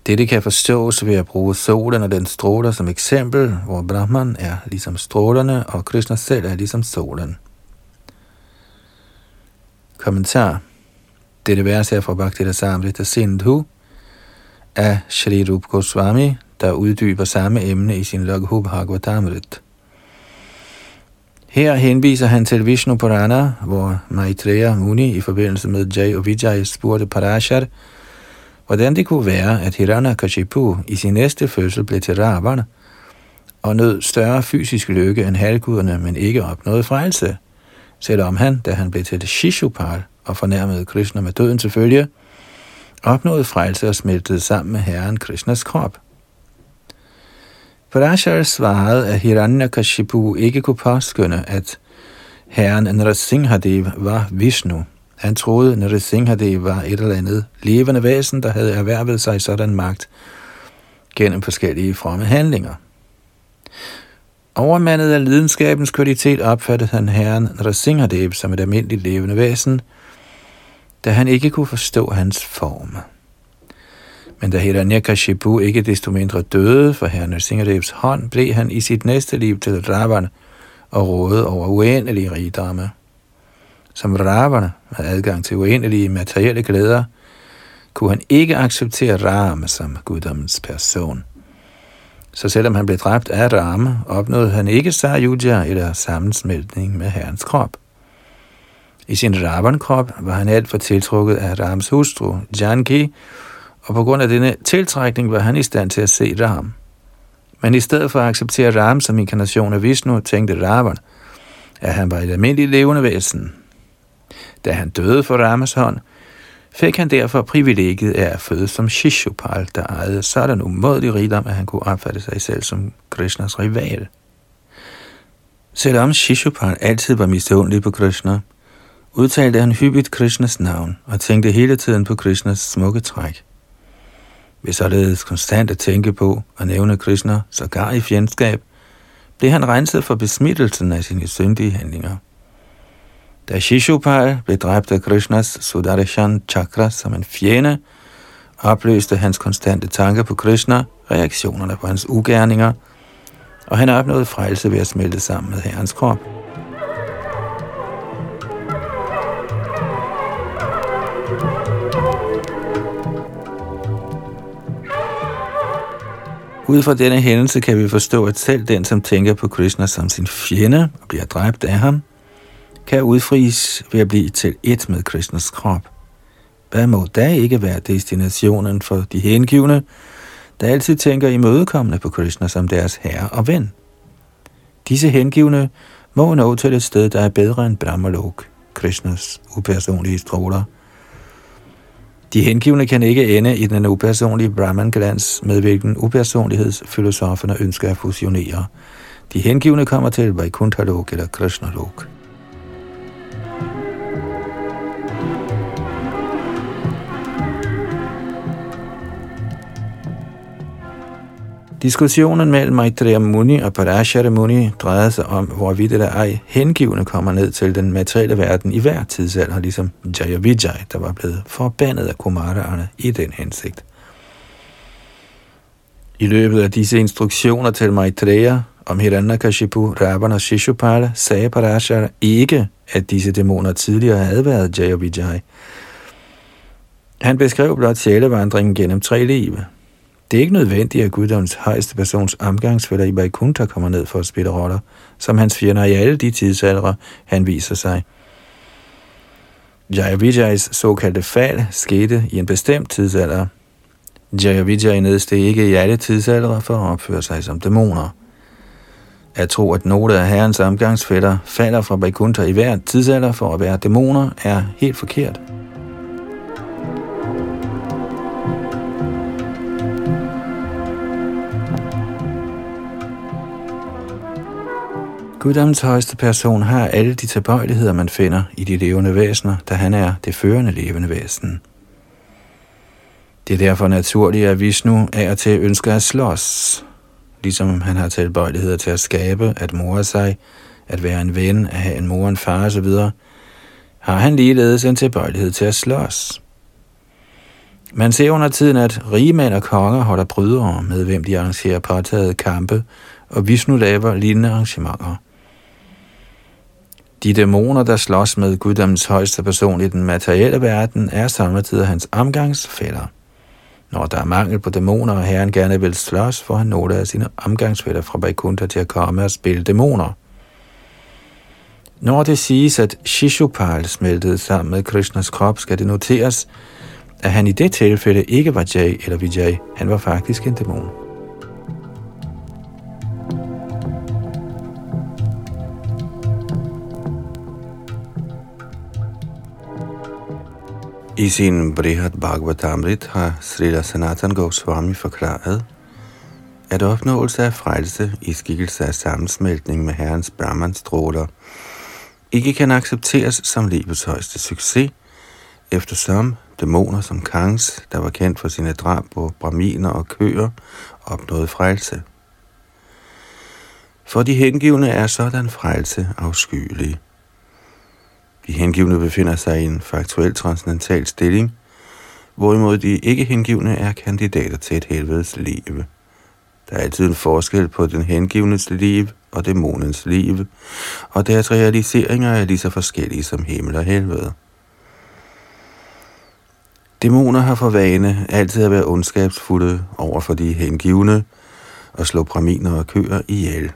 Dette kan forstås ved at bruge solen og den stråler som eksempel, hvor Brahman er ligesom strålerne, og Krishna selv er ligesom solen. Kommentar. Dette vers er fra Bhakti Samrita Sindhu af Shri Rup Goswami, der uddyber samme emne i sin Laghu Bhagavatamrit. Her henviser han til Vishnu Purana, hvor Maitreya Muni i forbindelse med Jay og Vijay spurgte Parashar, hvordan det kunne være, at Hiranyakashipu i sin næste fødsel blev til Ravana og nød større fysisk lykke end halvguderne, men ikke opnåede frelse, selvom han, da han blev til Shishupal og fornærmede Krishna med døden til følge, opnåede frelse og smeltede sammen med herren Krishnas krop. Parashar svarede, at Hiranyakashipu ikke kunne påskynde, at herren Nrasinghadev var Vishnu, han troede, at var et eller andet levende væsen, der havde erhvervet sig sådan magt gennem forskellige fromme handlinger. Overmandet af lidenskabens kvalitet opfattede han herren Narasimhadev som et almindeligt levende væsen, da han ikke kunne forstå hans form. Men da Hiranyakashipu ikke desto mindre døde for herren Narasimhadevs hånd, blev han i sit næste liv til Ravan og rådede over uendelige rigdomme som Ravana med adgang til uendelige materielle glæder, kunne han ikke acceptere Rama som guddommens person. Så selvom han blev dræbt af Rama, opnåede han ikke Sayuja eller sammensmeltning med herrens krop. I sin Ravan-krop var han alt for tiltrukket af Rams hustru, Janki, og på grund af denne tiltrækning var han i stand til at se Ram. Men i stedet for at acceptere Ram som inkarnation af Vishnu, tænkte Ravan, at han var et almindeligt levende væsen, da han døde for Ramas hånd, fik han derfor privilegiet af at føde som Shishupal, der ejede sådan umådelig rigdom, at han kunne opfatte sig selv som Krishnas rival. Selvom Shishupal altid var misundelig på Krishna, udtalte han hyppigt Krishnas navn og tænkte hele tiden på Krishnas smukke træk. Ved således konstant at tænke på og nævne Krishna sågar i fjendskab, blev han renset for besmittelsen af sine syndige handlinger. Da Shishupal blev dræbt af Krishnas Sudarshan Chakra som en fjende, opløste hans konstante tanker på Krishna reaktionerne på hans ugerninger, og han opnåede frelse ved at smelte sammen med herrens krop. Ud fra denne hændelse kan vi forstå, at selv den, som tænker på Krishna som sin fjende og bliver dræbt af ham, kan udfries ved at blive til et med Krishnas krop. Hvad må da ikke være destinationen for de hengivne, der altid tænker imødekommende på Krishna som deres herre og ven? Disse hengivne må nå til et sted, der er bedre end Brahmalok, Krishnas upersonlige stråler. De hengivne kan ikke ende i den upersonlige Brahman-glans, med hvilken upersonlighedsfilosoferne ønsker at fusionere. De hengivne kommer til Vaikuntha-lok eller Krishna-lok. Diskussionen mellem Maitreya Muni og Parashara Muni drejede sig om, hvorvidt eller ej hengivne kommer ned til den materielle verden i hver tidsalder, ligesom Jayavijay, der var blevet forbandet af Kumaraerne i den hensigt. I løbet af disse instruktioner til Maitreya om Hiranyakashipu, Ravan og Shishupala, sagde Parashara ikke, at disse dæmoner tidligere havde været Jayavijay. Han beskrev blot sjælevandringen gennem tre liv. Det er ikke nødvendigt, at Guddoms højeste persons omgangsfælder i Vaikuntha kommer ned for at spille roller, som hans fjender i alle de tidsalder, han viser sig. Jayavijays såkaldte fald skete i en bestemt tidsalder. Jayavijay nedsteg ikke i alle tidsalder for at opføre sig som dæmoner. At tro, at nogle af herrens omgangsfælder falder fra Vaikuntha i hver tidsalder for at være dæmoner, er helt forkert. Guddommens højeste person har alle de tilbøjeligheder, man finder i de levende væsener, da han er det førende levende væsen. Det er derfor naturligt, at Vishnu er til ønsker at slås, ligesom han har tilbøjeligheder til at skabe, at more sig, at være en ven, at have en mor, en far osv., har han ligeledes en tilbøjelighed til at slås. Man ser under tiden, at rige mænd og konger holder brydere med, hvem de arrangerer påtaget kampe, og Vishnu laver lignende arrangementer. De dæmoner, der slås med guddommens højeste person i den materielle verden, er samtidig hans omgangsfælder. Når der er mangel på dæmoner, og herren gerne vil slås, får han nogle af sine omgangsfælder fra Vaikuntha til at komme og spille dæmoner. Når det siges, at Shishupal smeltede sammen med Krishnas krop, skal det noteres, at han i det tilfælde ikke var Jay eller Vijay, han var faktisk en dæmon. I sin Brihat Bhagavatamrit har Srila Sanatan Goswami forklaret, at opnåelse af frelse i skikkelse af sammensmeltning med Herrens Brahman-stråler ikke kan accepteres som livets højeste succes, eftersom dæmoner som Kangs, der var kendt for sine drab på braminer og køer, opnåede frelse. For de hengivne er sådan frelse afskyelig. De hengivne befinder sig i en faktuel transcendental stilling, hvorimod de ikke hengivne er kandidater til et helvedes liv. Der er altid en forskel på den hengivnes liv og dæmonens liv, og deres realiseringer er lige så forskellige som himmel og helvede. Dæmoner har for vane altid at være ondskabsfulde over for de hengivne og slå braminer og køer ihjel.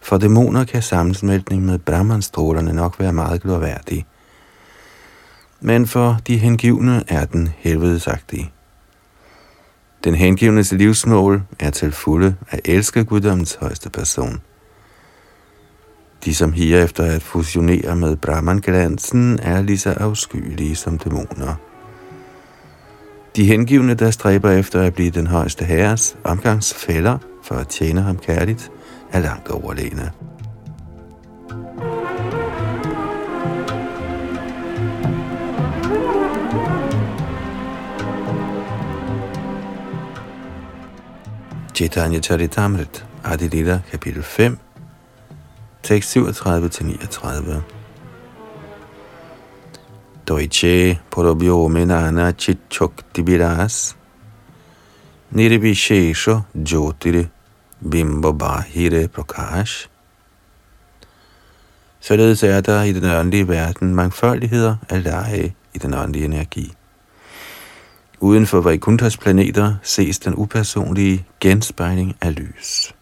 For dæmoner kan sammensmeltning med brahmanstrålerne nok være meget glorværdig. Men for de hengivne er den helvedesagtig. Den hengivnes livsmål er til fulde at elske guddommens højeste person. De, som higer efter at fusionere med Brahman-glansen, er lige så afskyelige som dæmoner. De hengivne, der stræber efter at blive den højeste herres omgangsfælder for at tjene ham kærligt, er langt overlegne. Chaitanya Charitamrit, Adilila, kapitel 5, tekst 37-39. Doiche porobyo menana chitchok tibiras, nirvishesho jyotire Bimbo Bahire Prakash. Således er der i den åndelige verden mangfoldigheder af lege i den åndelige energi. Uden for Vaikunthas planeter ses den upersonlige genspejling af lys.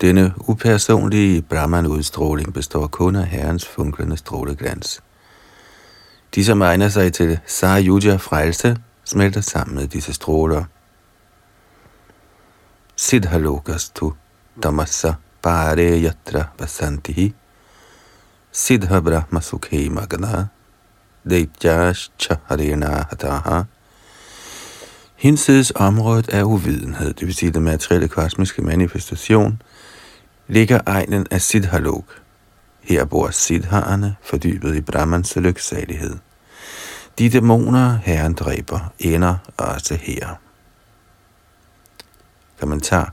Denne upersonlige Brahman-udstråling består kun af herrens funklende stråleglans. De, som egner sig til Sarayuja frelse, smelter sammen med disse stråler – Siddhalokastu tamassa pare yatra vasantihi Siddha brahma sukhe magna Deityash harena hataha Hinsides området af uvidenhed, det vil sige den materielle kosmiske manifestation, ligger egnen af Siddhalok. Her bor Siddharerne, fordybet i Brahmans lyksalighed. De dæmoner, herren dræber, ender også her. Kommentar.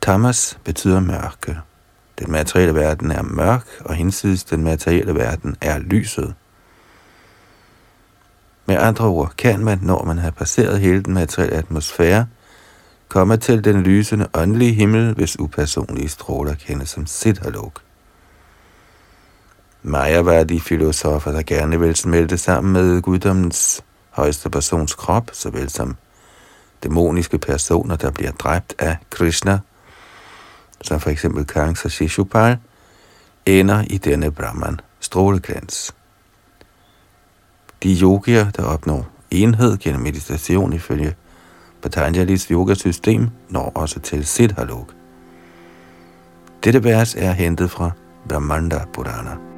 Tamas betyder mørke. Den materielle verden er mørk, og hinsides den materielle verden er lyset. Med andre ord kan man, når man har passeret hele den materielle atmosfære, komme til den lysende åndelige himmel, hvis upersonlige stråler kendes som Siddhalok. Maja var de filosofer, der gerne vil smelte sammen med guddommens højeste persons krop, såvel som dæmoniske personer, der bliver dræbt af Krishna, som for eksempel Kangs og Shishupal, ender i denne Brahman stråleglans. De yogier, der opnår enhed gennem meditation ifølge Patanjali's yogasystem, når også til Siddhalok. Dette vers er hentet fra Brahmanda Purana.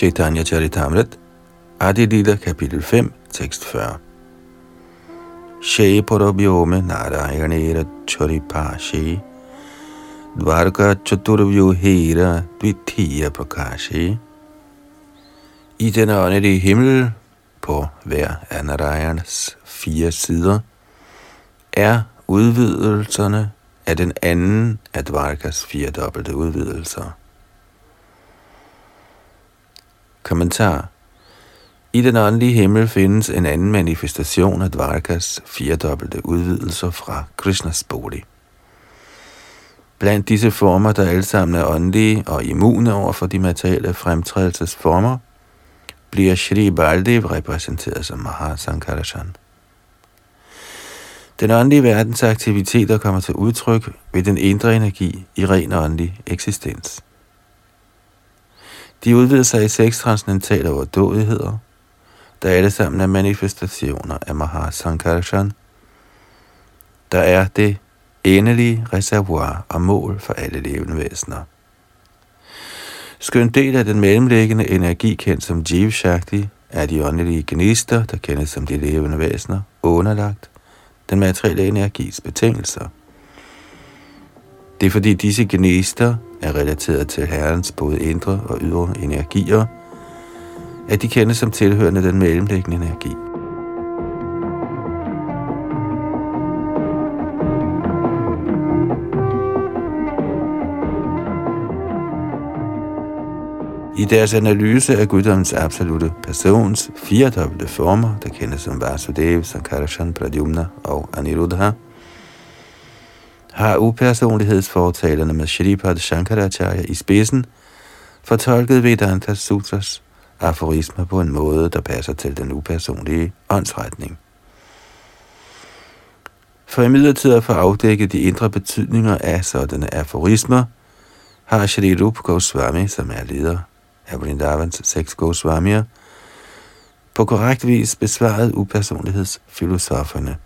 Chaitanya Charitamrit, Adi Lila, kapitel 5, tekst 40. Shei Parabhyome Narayanera Charipashi Dvarka Chaturvyuhera Dvitiya Prakashi I den åndelige himmel på hver af Narayans fire sider er udvidelserne af den anden af Dvarkas fire dobbelte udvidelser. Kommentar I den åndelige himmel findes en anden manifestation af Dvarkas firedobbelte udvidelser fra Krishnas bolig. Blandt disse former, der alle sammen er åndelige og immune over for de materielle fremtrædelsesformer, bliver Shri Baldev repræsenteret som Mahasankarashan. Den åndelige verdens aktiviteter kommer til udtryk ved den indre energi i ren åndelig eksistens. De udvider sig i seks transcendentale overdådigheder, der alle sammen er manifestationer af Mahasankarshan, der er det endelige reservoir og mål for alle levende væsener. Skøn del af den mellemliggende energi, kendt som Jiv Shakti, er de åndelige gnister, der kendes som de levende væsener, underlagt den materielle energis betingelser. Det er fordi disse gnister er relateret til Herrens både indre og ydre energier, at de kendes som tilhørende den mellemliggende energi. I deres analyse af guddommens absolute persons firedobbelte former, der kendes som Vasudev, Sankarshan, Pradyumna og Aniruddha, har upersonlighedsfortalerne med Shripad Shankaracharya i spidsen fortolket Vedanta Sutras aforismer på en måde, der passer til den upersonlige åndsretning. For imidlertid at få afdækket de indre betydninger af sådanne aforismer, har Shri Rup Goswami, som er leder af Vrindavans seks Goswamier, på korrekt vis besvaret upersonlighedsfilosoferne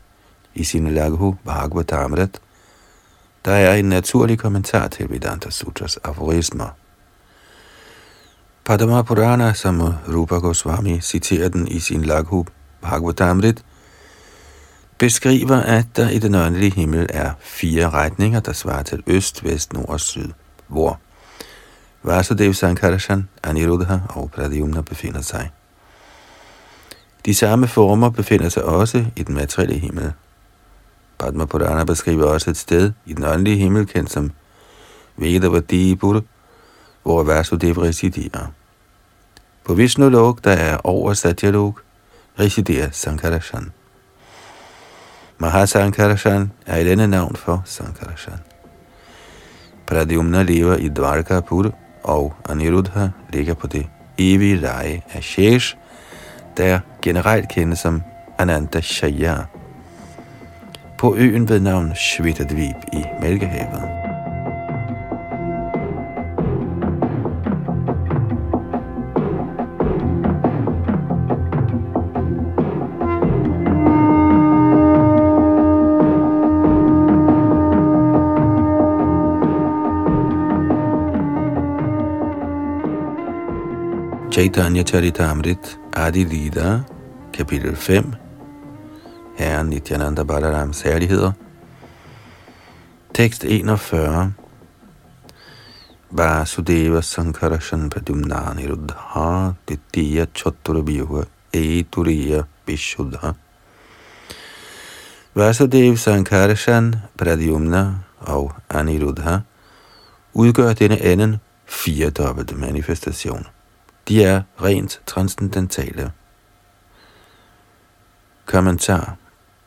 i sine Laghu Bhagavatamrit der er en naturlig kommentar til Vedanta Sutras aforismer. Padma Purana, som Rupa Goswami citerer den i sin Laghu Bhagavatamrit, beskriver, at der i den åndelige himmel er fire retninger, der svarer til øst, vest, nord og syd, hvor Vasudev Sankarshan, Aniruddha og Pradyumna befinder sig. De samme former befinder sig også i den materielle himmel, Padma Purana beskriver også et sted i den åndelige himmel, kendt som Vedavadipur, hvor Vasudev residerer. På Vishnu Lok, der er over Satyalok, residerer Sankarashan. Mahasankarashan er et andet navn for Sankarashan. Pradyumna lever i Dvarkapur, og Aniruddha ligger på det evige leje af Shesh, der generelt kendes som Ananta Shaya på øen ved navn Shvetadvip i Mælkehavet. Chaitanya Charitamrit Adi Lida, kapitel 5, Herren Nityananda Balarams herligheder. Tekst 41. Vasudeva Sankarashan Padumna Niruddha Ditya Choturabhyuha Eturiya Vishuddha Vasudev Sankarashan Pradyumna og Aniruddha udgør denne anden firedobbelte manifestation. De er rent transcendentale. Kommentar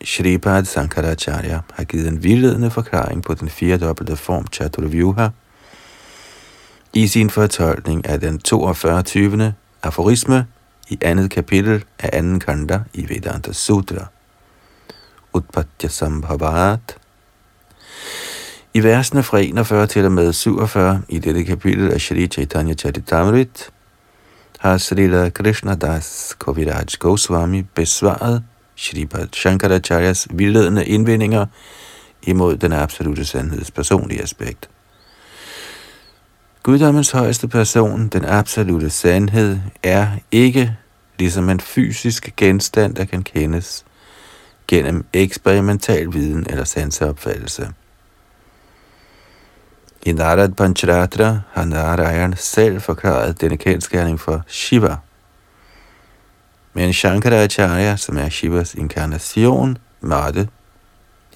Shripad Sankaracharya har givet en vildledende forklaring på den firedobbelte form Chaturvyuha i sin fortolkning af den 42. 20. aforisme i andet kapitel af anden kanda i Vedanta Sutra. Utpatya Sambhavat. I versene fra 41 til og med 47 i dette kapitel af Shri Chaitanya Charitamrit har Srila Krishna Das Kaviraj Goswami besvaret Shripad Shankaracharyas vildledende indvendinger imod den absolute sandheds personlige aspekt. Guddommens højeste person, den absolute sandhed, er ikke ligesom en fysisk genstand, der kan kendes gennem eksperimental viden eller sanseopfattelse. I Narad Pancharatra har Narayan selv forklaret denne kendskærning for Shiva. Men Shankaracharya, som er Shivas inkarnation, måtte,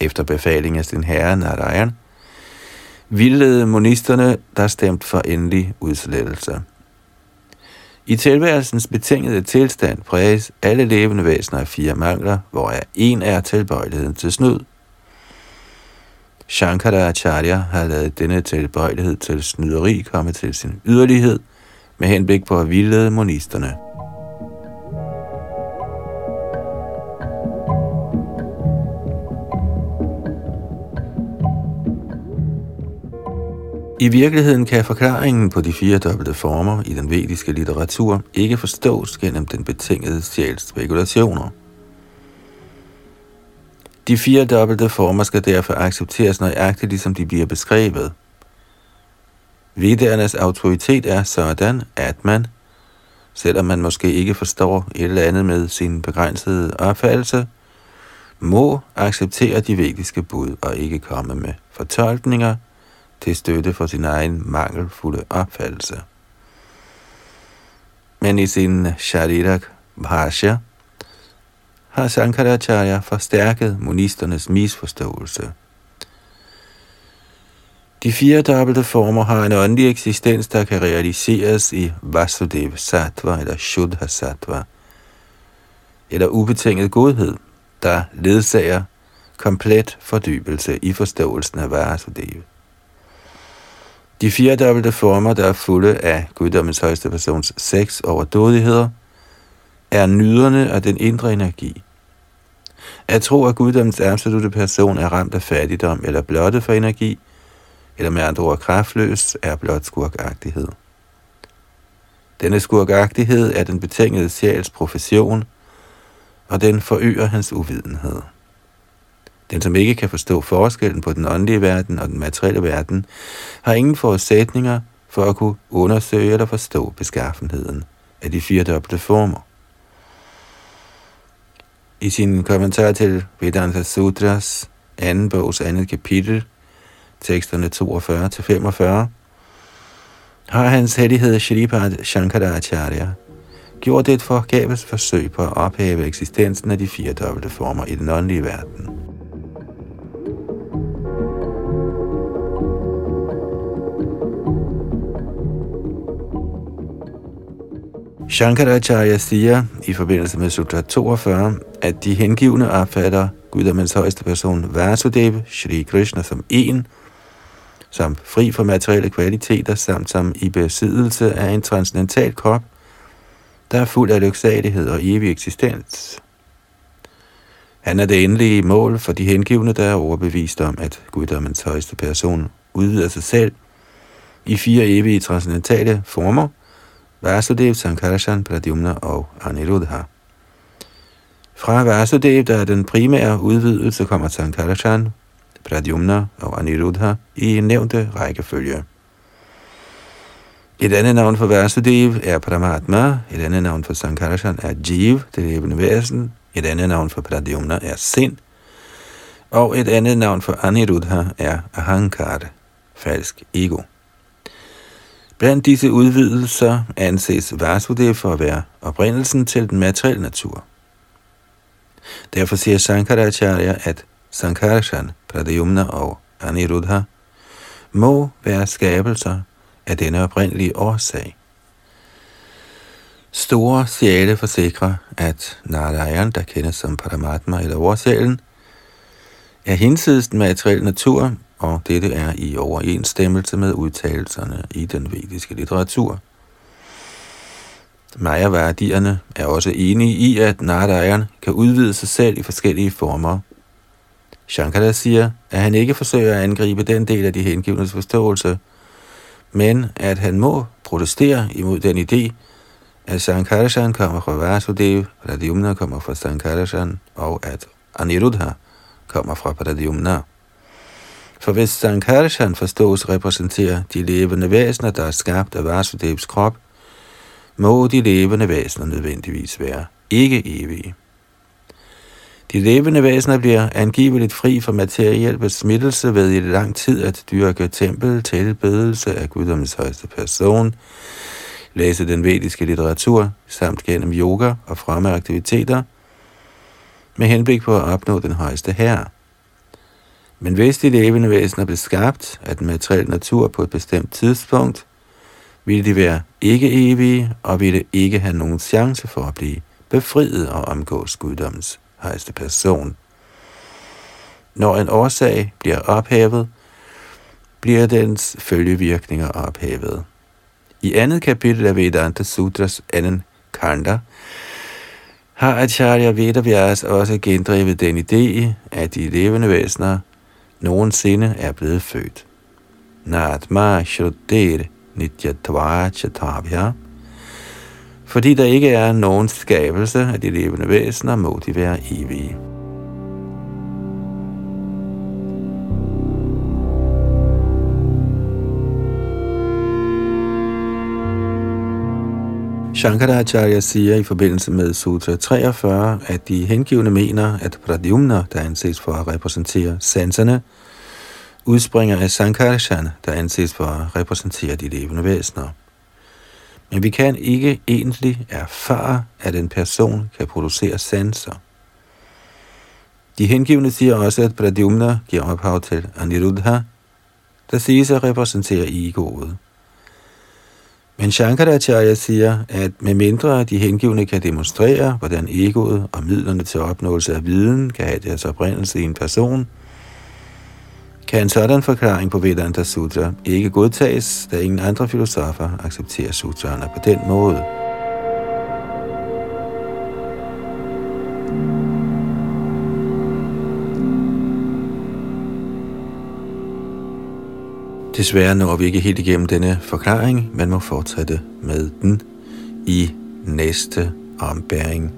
efter befaling af sin herre Narayan, vildlede monisterne, der stemte for endelig udslettelse. I tilværelsens betingede tilstand præges alle levende væsener af fire mangler, hvor en er tilbøjeligheden til snyd. Shankaracharya har lavet denne tilbøjelighed til snyderi komme til sin yderlighed med henblik på at vildlede monisterne. I virkeligheden kan forklaringen på de fire dobbelte former i den vediske litteratur ikke forstås gennem den betingede sjæls spekulationer. De fire dobbelte former skal derfor accepteres nøjagtigt, ligesom de bliver beskrevet. Vedernes autoritet er sådan, at man, selvom man måske ikke forstår et eller andet med sin begrænsede opfattelse, må acceptere de vediske bud og ikke komme med fortolkninger – til støtte for sin egen mangelfulde opfattelse. Men i sin Sharirak Bhasha har Sankaracharya forstærket monisternes misforståelse. De fire dobbelte former har en åndelig eksistens, der kan realiseres i Vasudev Sattva eller Shuddha Sattva, eller ubetinget godhed, der ledsager komplet fordybelse i forståelsen af Vasudev. De firedobbelte former, der er fulde af guddommens højeste persons seks overdådigheder, er nyderne af den indre energi. At tro, at guddommens absolute person er ramt af fattigdom eller blotte for energi, eller med andre ord kraftløs, er blot skurkagtighed. Denne skurkagtighed er den betingede sjæls profession, og den forøger hans uvidenhed. Den, som ikke kan forstå forskellen på den åndelige verden og den materielle verden, har ingen forudsætninger for at kunne undersøge eller forstå beskaffenheden af de fire dobbelte former. I sin kommentar til Vedanta Sutras anden bogs andet kapitel, teksterne 42-45, har hans hellighed Shripad Shankaracharya gjort et forgæves forsøg på at ophæve eksistensen af de fire dobbelte former i den åndelige verden. Shankaracharya siger i forbindelse med Sutra 42, at de hengivne opfatter guddommens højeste person Vasudeva, Shri Krishna, som en, som fri for materielle kvaliteter, samt som i besiddelse af en transcendental krop, der er fuld af lyksalighed og evig eksistens. Han er det endelige mål for de hengivne, der er overbevist om, at guddommens højeste person udvider sig selv i fire evige transcendentale former – Vasudev, Sankarshan, Pradyumna og Aniruddha. Fra Vasudev, der er den primære udvidelse, kommer Sankarshan, Pradyumna og Aniruddha i nævnte rækkefølge. Et andet navn for Vasudev er Paramatma, et andet navn for Sankarshan er Jiv, det levende væsen, et andet navn for Pradyumna er sind, og et andet navn for Aniruddha er Ahankar, falsk ego. Blandt disse udvidelser anses Vasudev for at være oprindelsen til den materielle natur. Derfor siger Shankaracharya, at Sankarshan, Pradyumna og Aniruddha må være skabelser af denne oprindelige årsag. Store sjæle forsikrer, at Narayan, der kendes som Paramatma eller årsjælen, er hinsides den materielle natur, og dette er i overensstemmelse med udtalelserne i den vediske litteratur. Mayaværdierne er også enige i, at Narayan kan udvide sig selv i forskellige former. Shankara siger, at han ikke forsøger at angribe den del af de hengivnes forståelse, men at han må protestere imod den idé, at Sankarshan kommer fra Vasudev, Pradyumna kommer fra Sankarshan, og at Aniruddha kommer fra Pradyumna. For hvis Sankarshan forstås repræsenterer de levende væsener, der er skabt af Vasudevs krop, må de levende væsener nødvendigvis være ikke evige. De levende væsener bliver angiveligt fri for materiel besmittelse ved i lang tid at dyrke tempel, tilbedelse af guddommens højeste person, læse den vediske litteratur samt gennem yoga og fremme aktiviteter med henblik på at opnå den højeste herre. Men hvis de levende væsener blev skabt af den materielle natur på et bestemt tidspunkt, ville de være ikke evige og ville ikke have nogen chance for at blive befriet og omgås guddommens højeste person. Når en årsag bliver ophævet, bliver dens følgevirkninger ophævet. I andet kapitel af Vedanta Sutras anden kanda har Acharya Vedavyas også gendrevet den idé, at de levende væsener nogensinde er blevet født. Natma Shruddher Nityatva Chatavya fordi der ikke er nogen skabelse af de levende væsener, må de være evige. Shankaracharya siger i forbindelse med Sutra 43, at de hengivne mener, at Pradyumna, der anses for at repræsentere sanserne, udspringer af Sankarshan, der anses for at repræsentere de levende væsener. Men vi kan ikke egentlig erfare, at en person kan producere sanser. De hengivne siger også, at Pradyumna giver ophav til Aniruddha, der siges at repræsentere egoet. Men Shankaracharya siger, at med mindre de hengivne kan demonstrere, hvordan egoet og midlerne til opnåelse af viden kan have deres oprindelse i en person, kan en sådan forklaring på Vedanta Sutra ikke godtages, da ingen andre filosofer accepterer sutraerne på den måde. Desværre når vi ikke helt igennem denne forklaring, men må fortsætte med den i næste ombæring.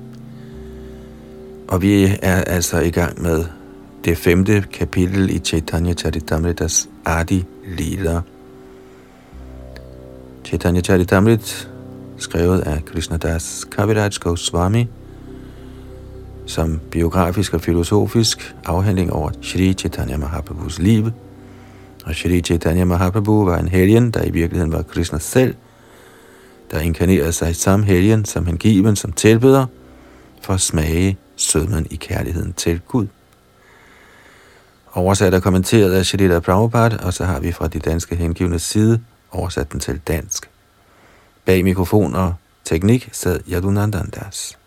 Og vi er altså i gang med det femte kapitel i Chaitanya Charitamritas Adi Lila. Chaitanya Charitamrit, skrevet af Krishnadas Kaviraj Goswami, som biografisk og filosofisk afhandling over Sri Chaitanya Mahaprabhus liv. Og Shri Chaitanya Mahaprabhu var en helgen, der i virkeligheden var Krishna selv, der inkarnerede sig som helgen, som hengiven, som tilbeder, for at smage sødmen i kærligheden til Gud oversat og kommenteret af Shalita Prabhupada, og så har vi fra de danske hengivne side oversat den til dansk. Bag mikrofon og teknik sad Yadunandandas.